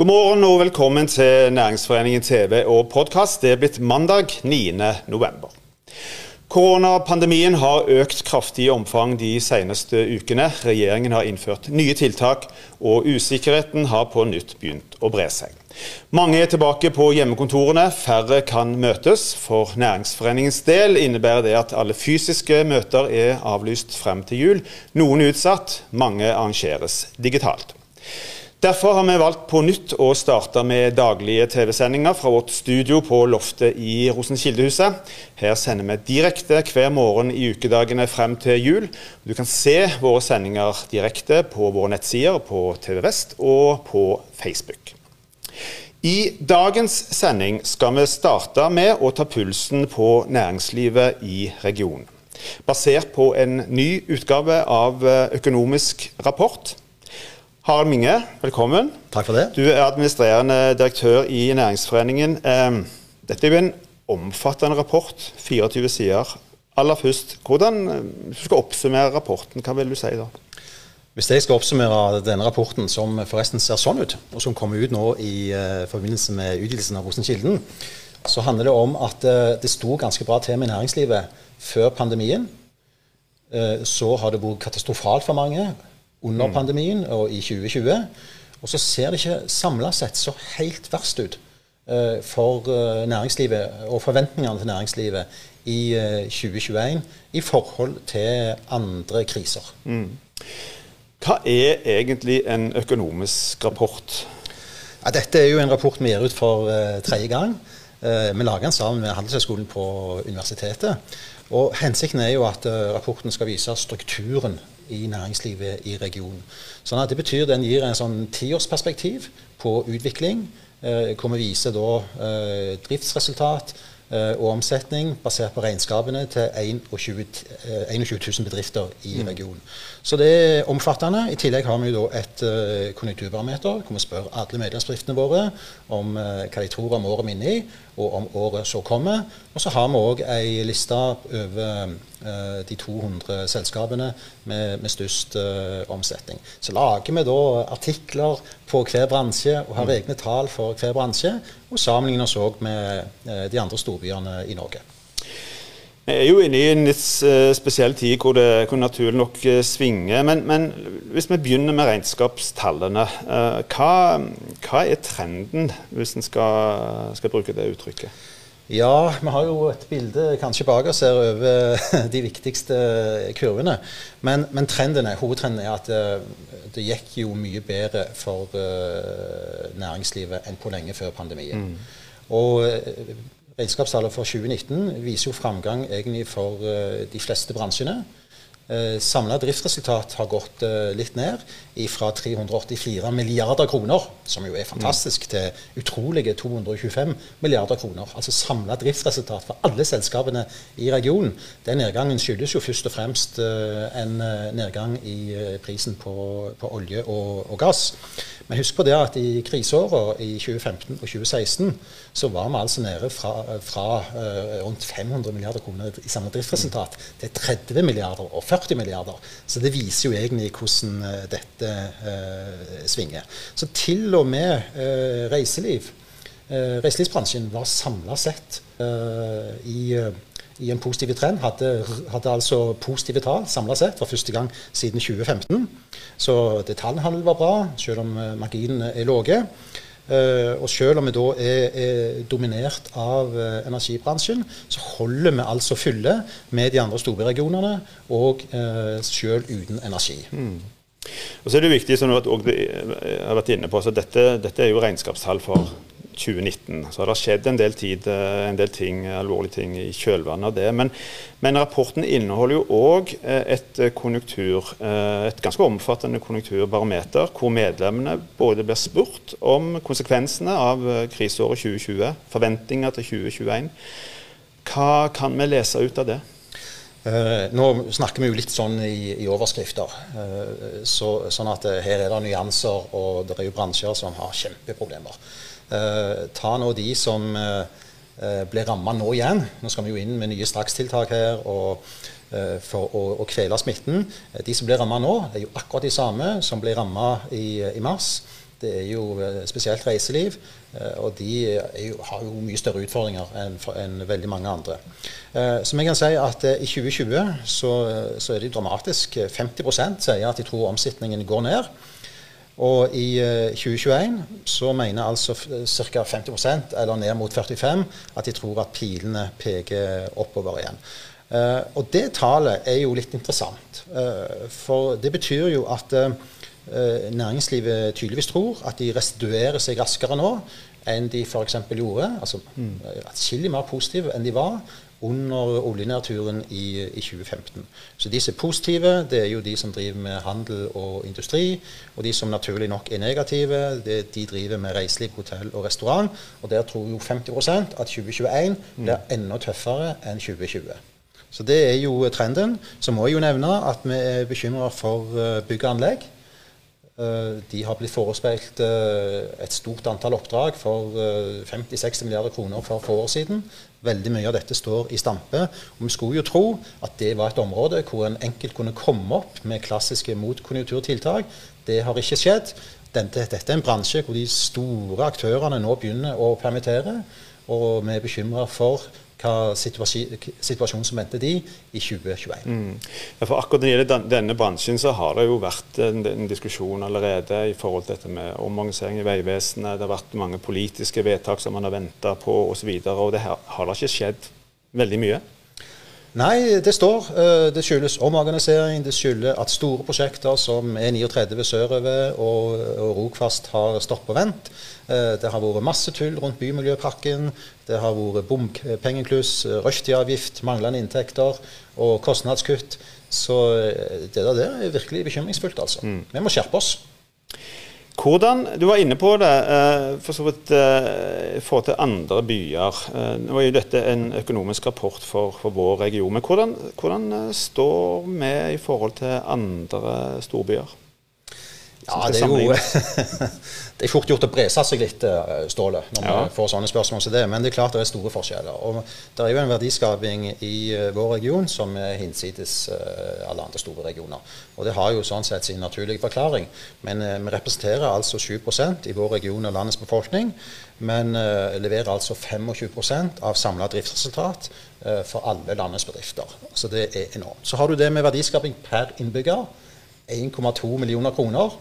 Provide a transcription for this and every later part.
God morgen og velkommen til Næringsforeningen TV og podkast. Det er blitt mandag 9. november. Koronapandemien har økt kraftig i omfang de seneste ukene. Regjeringen har innført nye tiltak, og usikkerheten har på nytt begynt å bre seg. Mange er tilbake på hjemmekontorene, færre kan møtes. For Næringsforeningens del innebærer det at alle fysiske møter er avlyst frem til jul. Noen utsatt, mange arrangeres digitalt. Derfor har vi valgt på nytt å starte med daglige TV-sendinger fra vårt studio på loftet i Rosenkildehuset. Her sender vi direkte hver morgen i ukedagene frem til jul. Du kan se våre sendinger direkte på våre nettsider på TV Vest og på Facebook. I dagens sending skal vi starte med å ta pulsen på næringslivet i regionen. Basert på en ny utgave av Økonomisk rapport. Harald Minge, velkommen. Takk for det. Du er administrerende direktør i Næringsforeningen. Ehm, dette er jo en omfattende rapport, 24 sider. Aller først, hvordan, Hvis du skal oppsummere rapporten, hva vil du si da? Hvis jeg skal oppsummere denne rapporten, som forresten ser sånn ut, og som kommer ut nå i uh, forbindelse med utgivelsen av Rosenkilden, så handler det om at uh, det sto ganske bra til med næringslivet før pandemien. Så har det vært katastrofalt for mange under mm. pandemien og i 2020. Og så ser det ikke samla sett så helt verst ut uh, for uh, næringslivet og forventningene til næringslivet i eh, 2021 i forhold til andre kriser. Mm. Hva er egentlig en økonomisk rapport? Ja, dette er jo en rapport vi gir ut for tredje gang. vi lager den sammen med Handelshøyskolen på universitetet. Og Hensikten er jo at rapporten skal vise strukturen i næringslivet i regionen. Sånn at Det betyr den gir en sånn tiårsperspektiv på utvikling, eh, hvor vi viser da eh, driftsresultat og omsetning basert på regnskapene til 21, 21 000 bedrifter i mm. regionen. Så det er omfattende. I tillegg har vi et uh, konjunkturbarometer hvor vi spør alle medlemsbedriftene våre om hva de tror om året vi er inne i, og om året som kommer. Og så har vi òg ei liste over de 200 selskapene med, med størst omsetning. Så lager vi da artikler på hver bransje og har mm. egne tall for hver bransje, og sammenligner oss òg med de andre storbyene i Norge. Vi er jo inne i en litt eh, spesiell tid hvor det hvor naturlig nok eh, svinger. Men, men, hvis vi begynner med regnskapstallene. Eh, hva, hva er trenden, hvis en skal, skal, bruke det uttrykket? Ja, vi har jo et bilde kanskje bak oss her over de viktigste kurvene. Men, men trenden er, hovedtrenden er at det gikk jo mye bedre for næringslivet enn på lenge før pandemien. Mm. Og Regnskapstallet for 2019 viser jo framgang egentlig for uh, de fleste bransjene. Eh, Samla driftsresultat har gått uh, litt ned fra 384 milliarder kroner, som jo er fantastisk, til utrolige 225 milliarder kroner. Altså samla driftsresultat for alle selskapene i regionen. Den nedgangen skyldes jo først og fremst uh, en nedgang i prisen på, på olje og, og gass. Men husk på det at i kriseåra i 2015 og 2016 så var vi altså nede fra, fra rundt 500 milliarder kroner i samla driftsresultat til 30 milliarder og 40 milliarder. Så det viser jo egentlig hvordan uh, dette eh, svinger. Så til og med reiseliv, reiselivsbransjen var samla sett i i en positiv trend. Hadde, hadde altså positive tall samla sett for første gang siden 2015. Så detaljhandel var bra, selv om eh, marginene er lave. Uh, og selv om vi da er, er dominert av uh, energibransjen, så holder vi altså fylle med de andre storbyregionene, og uh, selv uten energi. Mm. Og så er det viktig, som du har vært inne på, så dette, dette er jo regnskapstall for 2019. Så det har skjedd en del, tid, eh, en del ting, alvorlige ting i kjølvannet av det. Men, men rapporten inneholder jo òg eh, et konjunktur, eh, et ganske omfattende konjunkturbarometer, hvor medlemmene både blir spurt om konsekvensene av kriseåret 2020, forventninger til 2021. Hva kan vi lese ut av det? Uh, nå snakker vi jo litt sånn i, i overskrifter. Uh, så, sånn at uh, her er det nyanser, og det er jo bransjer som har kjempeproblemer. Eh, ta nå de som eh, eh, ble ramma nå igjen. Nå skal vi jo inn med nye strakstiltak her og, for å, å, kvele smitten. De som ble ramma nå, er jo akkurat de samme som ble ramma i, i, mars. det er jo spesielt reiseliv. Og de jo, har jo mye større utfordringer enn, enn veldig mange andre. Så vi kan si at i 2020 så, så er det dramatisk. 50% sier at de tror omsetningen går ned. Og i 2021 så mener altså ca. 50% eller ned mot 45 at de tror at pilene peker oppover igjen. Uh, og det tallet er jo litt interessant. Uh, for det betyr jo at uh, næringslivet tydeligvis tror at de restituerer seg raskere nå enn de f.eks. gjorde. Altså mm. atskillig mer positive enn de var under oljenedturen i, i, 2015. Så er positive, det er jo de som driver med handel og industri. Og de som naturlig nok er negative, det, de driver med reiseliv, hotell og restaurant. Og der tror jo 50% at 2021 blir mm. enda tøffere enn 2020. Så det er jo trenden. Så må jeg jo nevne at vi er bekymra for eh, bygg og anlegg. Eh, de har blitt forespeilt eh, et stort antall oppdrag for 50-60 milliarder kroner for få år siden. Veldig mye av dette står i stampe. Og vi skulle jo tro at det var et område hvor en enkelt kunne komme opp med klassiske motkonjunkturtiltak. Det har ikke skjedd. Dette, dette er en bransje hvor de store aktørene nå begynner å permittere. Og vi er bekymra for hva situasjonen som venter de i 2021. Mm. Ja, for akkurat Når det gjelder denne bransjen, så har det jo vært en, en diskusjon allerede i forhold til dette med omorganisering i Vegvesenet. Det har vært mange politiske vedtak som man har venta på osv. Og, så og det har, har da ikke skjedd veldig mye? Nei, det står. Eh, det skyldes omorganisering. Det skyldes at store prosjekter som E39 sørover og, og Rogfast har stått på vent. Eh, det har vært masse tull rundt Bymiljøpakken. Det har vært bompengekluss, rushtidavgift, manglende inntekter og kostnadskutt. Så eh, det der er virkelig bekymringsfullt, altså. Mm. Vi må skjerpe oss. Hvordan, Du var inne på det eh, for så vidt få i forhold til andre byer. Eh, nå er jo dette en økonomisk rapport for, for vår region. Men hvordan, hvordan står vi i forhold til andre storbyer? Ja, det er jo det er fort gjort å brese seg litt, eh, Ståle, når ja. vi får sånne spørsmål som det. Men det er klart det er store forskjeller. Og det er jo en verdiskaping i eh, vår region som er hinsides eh, alle andre store regioner. Og det har jo sånn sett sin naturlige forklaring. Men vi representerer altså 7% i vår region og landets befolkning. Men leverer altså 25% av samla driftsresultat for alle landets bedrifter. Så det er enormt. Så har du det med verdiskaping per innbygger. 1,2 millioner kroner.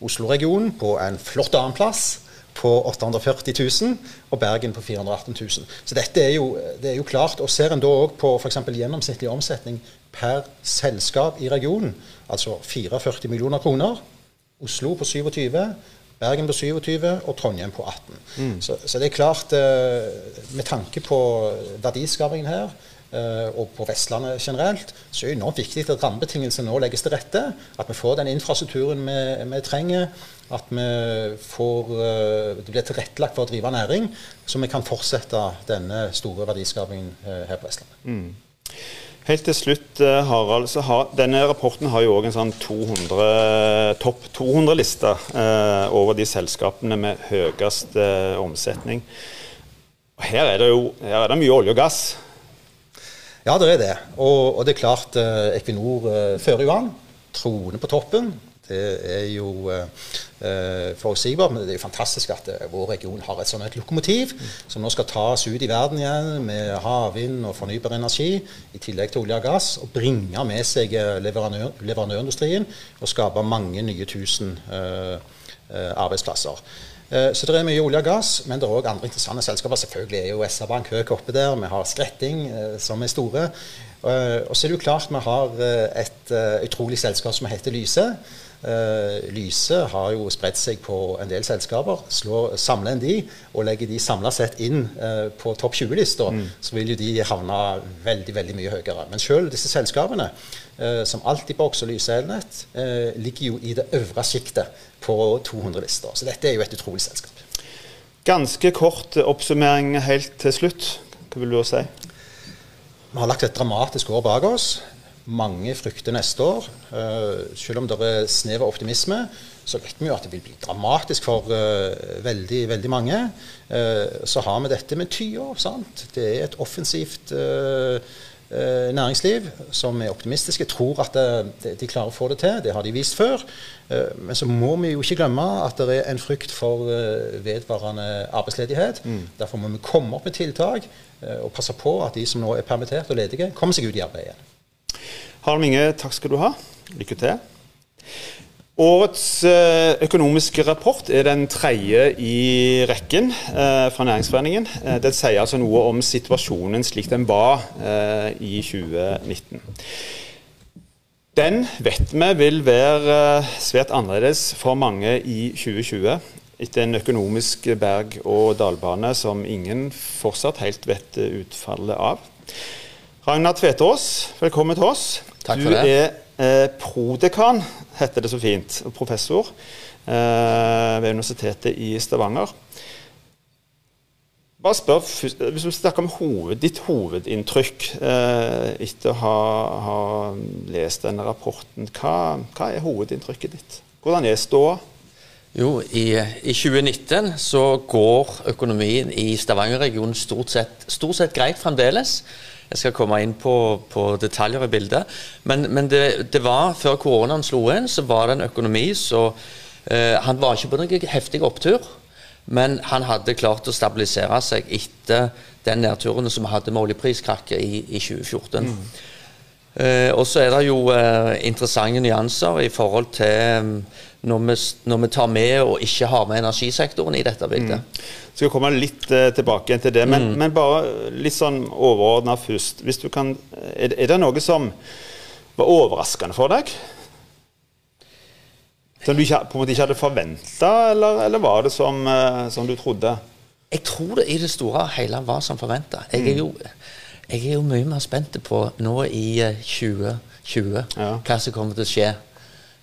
Oslo-regionen på en flott annenplass på 840 000, og Bergen på 418 000. Så dette er jo, det er jo klart. Og ser en da òg på f.eks. gjennomsnittlig omsetning per selskap i regionen, altså 44 millioner kroner. Oslo på 27, Bergen på 27 og Trondheim på 18. Mm. Så, så, det er klart, eh, med tanke på verdiskapingen her, og på Vestlandet generelt, så er det enormt viktig at rammebetingelsene nå legges til rette. At vi får den infrastrukturen vi, vi trenger. At vi får, eh, det blir tilrettelagt for å drive næring, så vi kan fortsette denne store verdiskapingen eh, her på Vestlandet. Mm. Helt til slutt, Harald. så har, Denne rapporten har jo òg en sånn 200, topp 200-liste eh, over de selskapene med høyest eh, omsetning. Her er, jo her er det mye olje og gass. Ja, det er det. Og, og det er klart, eh, Equinor eh, fører jo an. Troende på toppen. Det er jo eh, forutsigbart, men det er jo fantastisk at eh, vår region har et sånt et lokomotiv som nå skal tas ut i verden igjen med havvind og fornybar energi, i tillegg til olje og gass, og bringe med seg eh, leverandør, leverandørindustrien og skape mange nye tusen eh, arbeidsplasser. Eh, så det er mye olje og gass, men det er òg andre interessante selskaper. Selvfølgelig er jo SR-Bank høyt oppe der. Vi har Skretting, eh, som er store. Eh, og så er det jo klart vi har et utrolig selskap som heter Lyse. Lyse har jo spredt seg på en del selskaper. Slår, samler en de og legger de samla sett inn på topp 20-lista, mm. så vil jo de havne veldig veldig mye høyere. Men selv disse selskapene, som Altibox og Lyse Elnett, ligger jo i det øvre sjiktet på 200-lista. Så dette er jo et utrolig selskap. Ganske kort oppsummering helt til slutt. Hva vil du si? Vi har lagt et dramatisk år bak oss. Mange frykter neste år. Uh, selv om det er snev av optimisme, så vet vi jo at det vil bli dramatisk for uh, veldig, veldig mange. Uh, så har vi dette med sant? Det er et offensivt eh, næringsliv som er optimistiske, tror at de klarer å få det til. Det har de vist før. Eh, men så må vi jo ikke glemme at det er en frykt for eh, vedvarende arbeidsledighet. Mm. Derfor må vi komme opp med tiltak eh, og passe på at de som nå er permittert og ledige, kommer seg ut i arbeid igjen. Harald Minge, takk skal du ha. Lykke til. Årets eh, økonomiske rapport er den tredje i rekken eh, fra Næringsforeningen. Eh, den sier altså noe om situasjonen slik den var i 2019. Den vet vi vil være svært annerledes for mange i 2020. Etter en økonomisk berg- og dalbane som ingen fortsatt helt vet utfallet av. Ragnar Tvetås, velkommen til oss. Takk for det. Du er Eh, prodekan heter det så fint, professor eh, ved Universitetet i Stavanger. Bare spør, Hvis vi snakker om hoved, ditt hovedinntrykk eh, etter å ha, ha, lest denne rapporten, hva, hva, er hovedinntrykket ditt? Hvordan er ståa? Jo, i, i, 2019 så går økonomien i Stavanger-regionen stort, stort sett greit fremdeles. Jeg skal komme inn på, på detaljer i bildet. Men, men det, det, var, før koronaen slo inn, så var det en økonomi så eh, Han var ikke på noen heftig opptur, men han hadde klart å stabilisere seg etter den nedturen som vi hadde med oljepriskrakket i, i 2014. Mm. Eh, og så er det jo eh, interessante nyanser i forhold til um, når vi, når vi, tar med og ikke har med energisektoren i dette bildet. Mm. Så skal komme litt eh, tilbake til det, men, mm. men bare litt sånn overordna først. Hvis du kan, er, er, det noe som var overraskende for deg? Som du ikke, på en måte ikke hadde forventa, eller, eller, var det som, uh, som, du trodde? Jeg tror det i det store og hele var som forventa. Jeg, er mm. Jeg, er jo mye mer spent på nå i 2020 uh, ja. hva som kommer til å skje.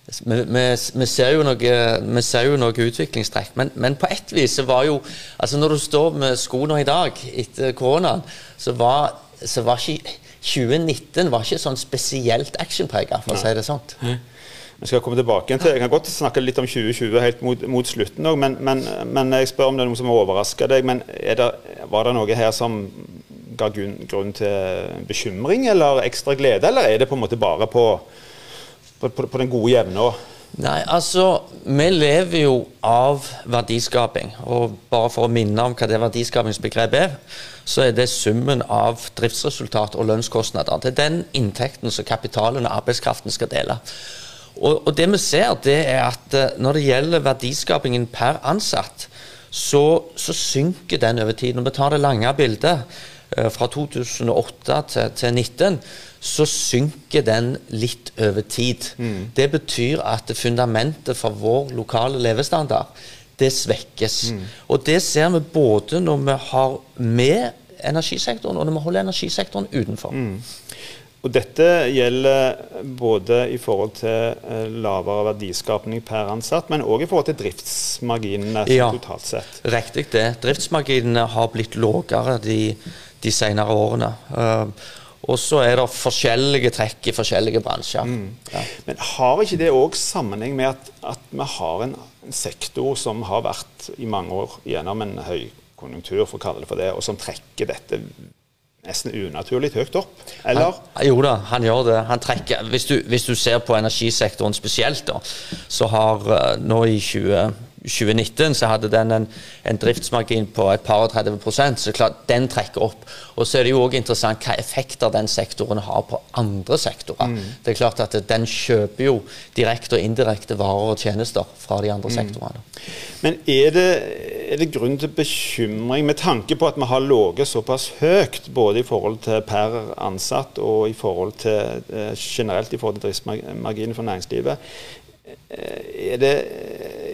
Vi, vi, vi, ser jo noe, vi ser jo noe utviklingstrekk, men, men, på ett vis så var jo altså Når du står med skoene i dag etter koronaen, så var, så var ikke 2019 var ikke sånn spesielt actionprega, for å si det sånn. Vi skal komme tilbake til, Jeg kan godt snakke litt om 2020 helt mot, mot slutten òg, men, men, men, jeg spør om det er noe som overrasker deg. men det, Var det noe her som ga grunn, til bekymring eller ekstra glede, eller er det på en måte bare på på, på, den gode jevne? Nei, altså, vi lever jo av verdiskaping. Og bare for å minne om hva det verdiskapingsbegrepet er, så er det summen av driftsresultat og lønnskostnader. Det er den inntekten som kapitalen og arbeidskraften skal dele. Og, og, det vi ser, det er at eh, når det gjelder verdiskapingen per ansatt, så, så synker den over tid. Når vi tar det lange bildet fra 2008 til, til 2019, så synker den litt over tid. Mm. Det betyr at fundamentet for vår lokale levestandard, det svekkes. Mm. Og det ser vi både når vi har med energisektoren, og når vi holder energisektoren utenfor. Mm. Og Dette gjelder både i forhold til eh, lavere verdiskapning per ansatt, men òg i forhold til driftsmarginene ja, totalt sett. Riktig det. Driftsmarginene har blitt lavere de, de senere årene. Uh, og så er det forskjellige trekk i forskjellige bransjer. Mm. Ja. Men har ikke det òg sammenheng med at, at vi har en, sektor som har vært i mange år gjennom en høy konjunktur, for å kalle det for det, og som trekker dette nesten unaturlig høyt opp, eller? Han, jo da, han gjør det. Han trekker, hvis du, hvis du ser på energisektoren spesielt, da, så har uh, nå i 20 2019 så hadde den en, en driftsmargin på et par og 30 så klart den trekker opp. Og så er det jo òg interessant hva effekter den sektoren har på andre sektorer. Mm. Det er klart at Den kjøper jo direkte og indirekte varer og tjenester fra de andre mm. sektorene. Men er det, er det, grunn til bekymring med tanke på at vi har ligget såpass høyt, både i forhold til per ansatt og i forhold til, eh, generelt i forhold til driftsmarginen for næringslivet? Eh, er det,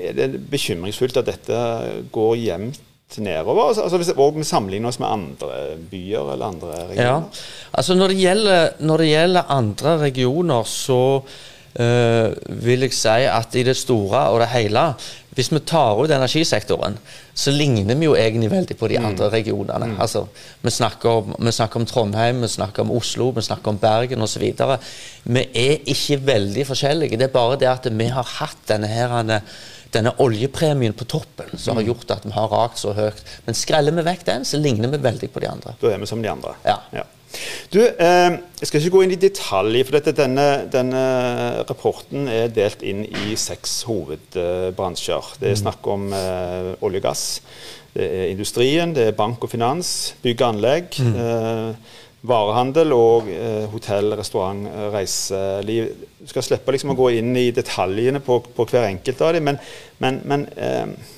er det bekymringsfullt at dette går jevnt nedover? Altså, altså hvis vi sammenligner oss med andre byer eller andre regioner? Ja, altså når det gjelder, når det gjelder andre regioner, så øh, vil jeg si at i det store og det hele Hvis vi tar ut energisektoren, så ligner vi jo egentlig veldig på de mm. andre regionene. Mm. Altså, vi, snakker om, vi, snakker om, Trondheim, vi snakker om Oslo, vi snakker om Bergen osv. Vi er ikke veldig forskjellige. Det er bare det at vi har hatt denne, her, denne oljepremien på toppen som mm. har gjort at vi har rakt så høyt. Men skreller vi vekk den, så ligner vi veldig på de andre. Da er vi som de andre. Ja. ja. Du, eh, Jeg skal ikke gå inn i detalj, for dette, denne, denne, rapporten er delt inn i seks hovedbransjer. Det er mm. snakk om eh, olje og gass, det er industrien, det er bank og finans, bygg og anlegg. Mm. Eh, varehandel og eh, hotell, restaurant, reiseliv. Du skal slippe liksom, å gå inn i detaljene på, på hver enkelt av dem, men, men, men eh,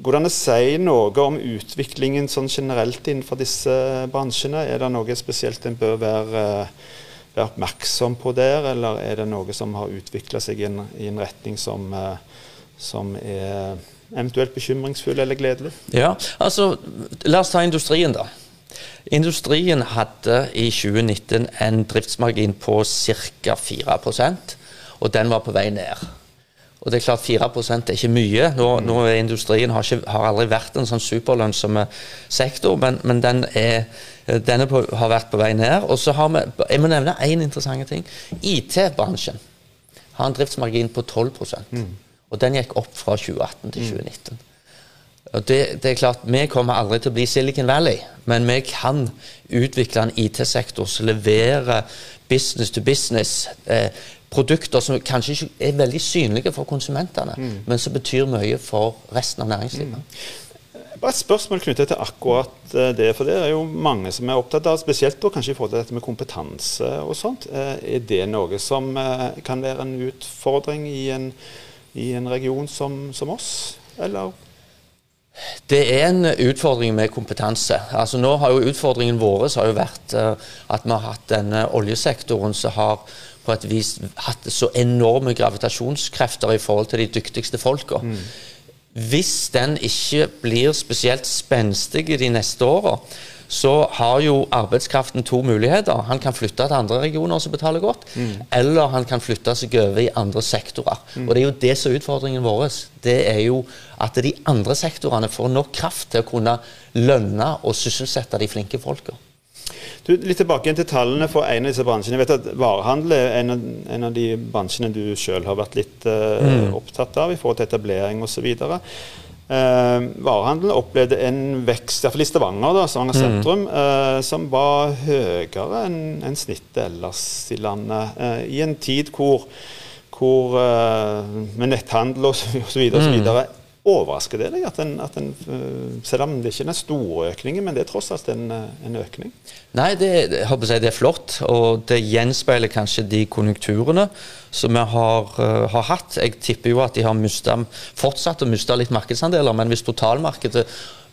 Går det an å si noe om utviklingen sånn generelt innenfor disse bransjene? Er det noe spesielt en bør være, være, oppmerksom på der, eller er det noe som har utvikla seg i en, i en retning som, som, er eventuelt bekymringsfull eller gledelig? Ja, altså La oss ta industrien, da. Industrien hadde i 2019 en driftsmargin på ca. 4% og den var på vei ned. Og det er klart 4 er ikke mye. Nå, mm. nå Industrien har, ikke, har, aldri vært en sånn superlønnsom sektor, men, men den er, denne på, har vært på vei ned. Og så har vi, Jeg må nevne én interessant ting. IT-bransjen har en driftsmargin på 12 mm. Og den gikk opp fra 2018 til 2019. Og det, det, er klart, Vi kommer aldri til å bli Silicon Valley, men vi kan utvikle en IT-sektor som leverer business to business. Eh, produkter som kanskje ikke er veldig synlige for konsumentene, mm. men som betyr mye for resten av næringslivet. Mm. Bare et spørsmål knyttet til akkurat eh, det. For det er jo mange som er opptatt av, spesielt da, kanskje i forhold til dette med kompetanse og sånt. Eh, er det noe som eh, kan være en utfordring i en, i en region som, som oss, eller? Det er en utfordring med kompetanse. Altså nå har jo Utfordringen vår har jo vært at vi har hatt denne oljesektoren som har på et vis hatt så enorme gravitasjonskrefter i forhold til de dyktigste folka. Mm. Hvis den ikke blir spesielt spenstig de neste åra, så har jo arbeidskraften to muligheter. Han kan flytte til andre regioner som betaler godt, mm. eller han kan flytte seg over i andre sektorer. Mm. Og Det er jo det som er utfordringen vår. Det er jo at de andre sektorene får nok kraft til å kunne lønne og sysselsette de flinke folka. Du, litt tilbake til tallene for en av disse bransjene. Jeg vet at Varehandel er en av, en av de bransjene du sjøl har vært litt uh, mm. opptatt av i forhold til etablering osv. Eh, varehandelen opplevde en vekst, iallfall i Stavanger, da, Stavanger mm. sentrum, uh, som var høyere enn en snittet ellers i landet. Eh, I en tid hvor, hvor med netthandel osv. Mm. Overrasker det deg at en, at en, eh, selv om det ikke er den store økningen, men det er tross alt en, eh, en økning? Nei, det, jeg det, er flott, og det gjenspeiler kanskje de konjunkturene som vi har, uh, har hatt. Jeg tipper jo at de har mistet, fortsatt å miste litt markedsandeler, men hvis totalmarkedet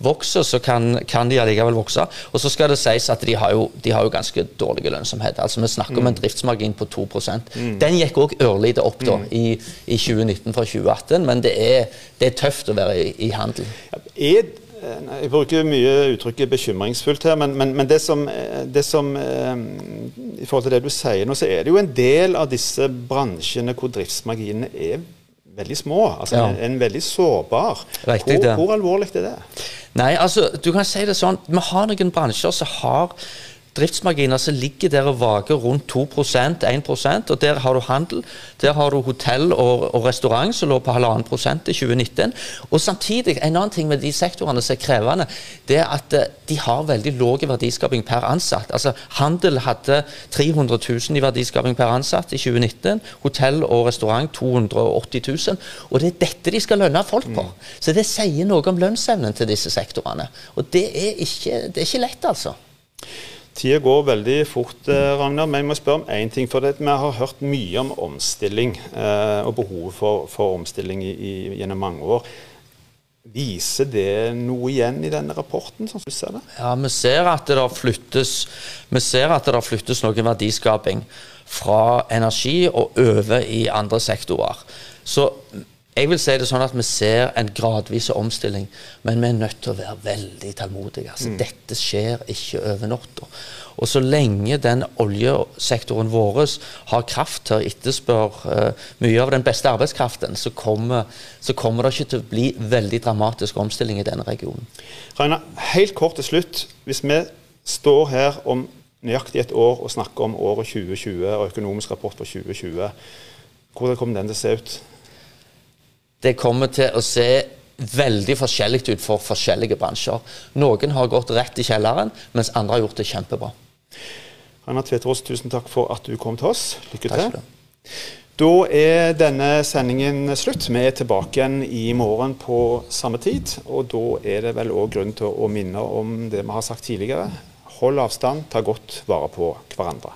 vokser, så kan, kan de allikevel vokse. Og så skal det sies at de har jo, de har jo ganske dårlig lønnsomhet. Altså Vi snakker mm. om en mm. driftsmargin på 2 mm. Den gikk òg ørlite opp da, mm. i, i, 2019 fra 2018, men det er, det er tøft å være i, i handel. Er jeg bruker mye uttrykket 'bekymringsfullt' her, men, men, men det, som, det som, I forhold til det du sier nå, så er det jo en del av disse bransjene hvor driftsmarginene er veldig små. Altså ja. en, en, veldig sårbar. Riktig, hvor, hvor alvorlig er det? Nei, altså, du kan si det sånn, Vi har noen bransjer som har driftsmarginer som ligger der og vager rundt 2% 1% og Der har du handel, der har du hotell og, og restaurant som lå på halvannen prosent i 2019. Og samtidig, En annen ting med de sektorene som er krevende, det er at eh, de har veldig lav verdiskaping per ansatt. Altså Handel hadde 300 000 i verdiskaping per ansatt i 2019. Hotell og restaurant 280 000. Og det er dette de skal lønne folk på. Mm. Så det sier noe om lønnsevnen til disse sektorene. Og det er ikke, det er ikke lett, altså. Tida går veldig fort, eh, Ragnar, men jeg må spørre om én ting. For det, vi har hørt mye om omstilling eh, og behovet for, for omstilling i, i, gjennom mange år. Viser det noe igjen i denne rapporten, sånn som du ser det? Ja, vi ser at det flyttes, vi ser at det flyttes noe verdiskaping fra energi og over i andre sektorer. Så jeg vil si det sånn at Vi ser en gradvis omstilling, men vi er nødt til å være veldig tålmodige. Altså, mm. Dette skjer ikke over natta. Og så lenge den oljesektoren vår har kraft til å etterspørre uh, mye av den beste arbeidskraften, så kommer, så kommer, det ikke til å bli veldig dramatisk omstilling i denne regionen. Reina, helt kort til slutt. Hvis vi står her om nøyaktig et år og snakker om året 2020 og økonomisk rapport for 2020, hvordan kommer den til å se ut? Det kommer til å se veldig forskjellig ut for forskjellige bransjer. Noen har gått rett i kjelleren, mens andre har gjort det kjempebra. Ragnar Tveterås, tusen takk for at du kom til oss. Lykke til. Da er denne sendingen slutt. Vi er tilbake igjen i morgen på samme tid. Og da er det vel òg grunn til å minne om det vi har sagt tidligere. Hold avstand, ta godt vare på hverandre.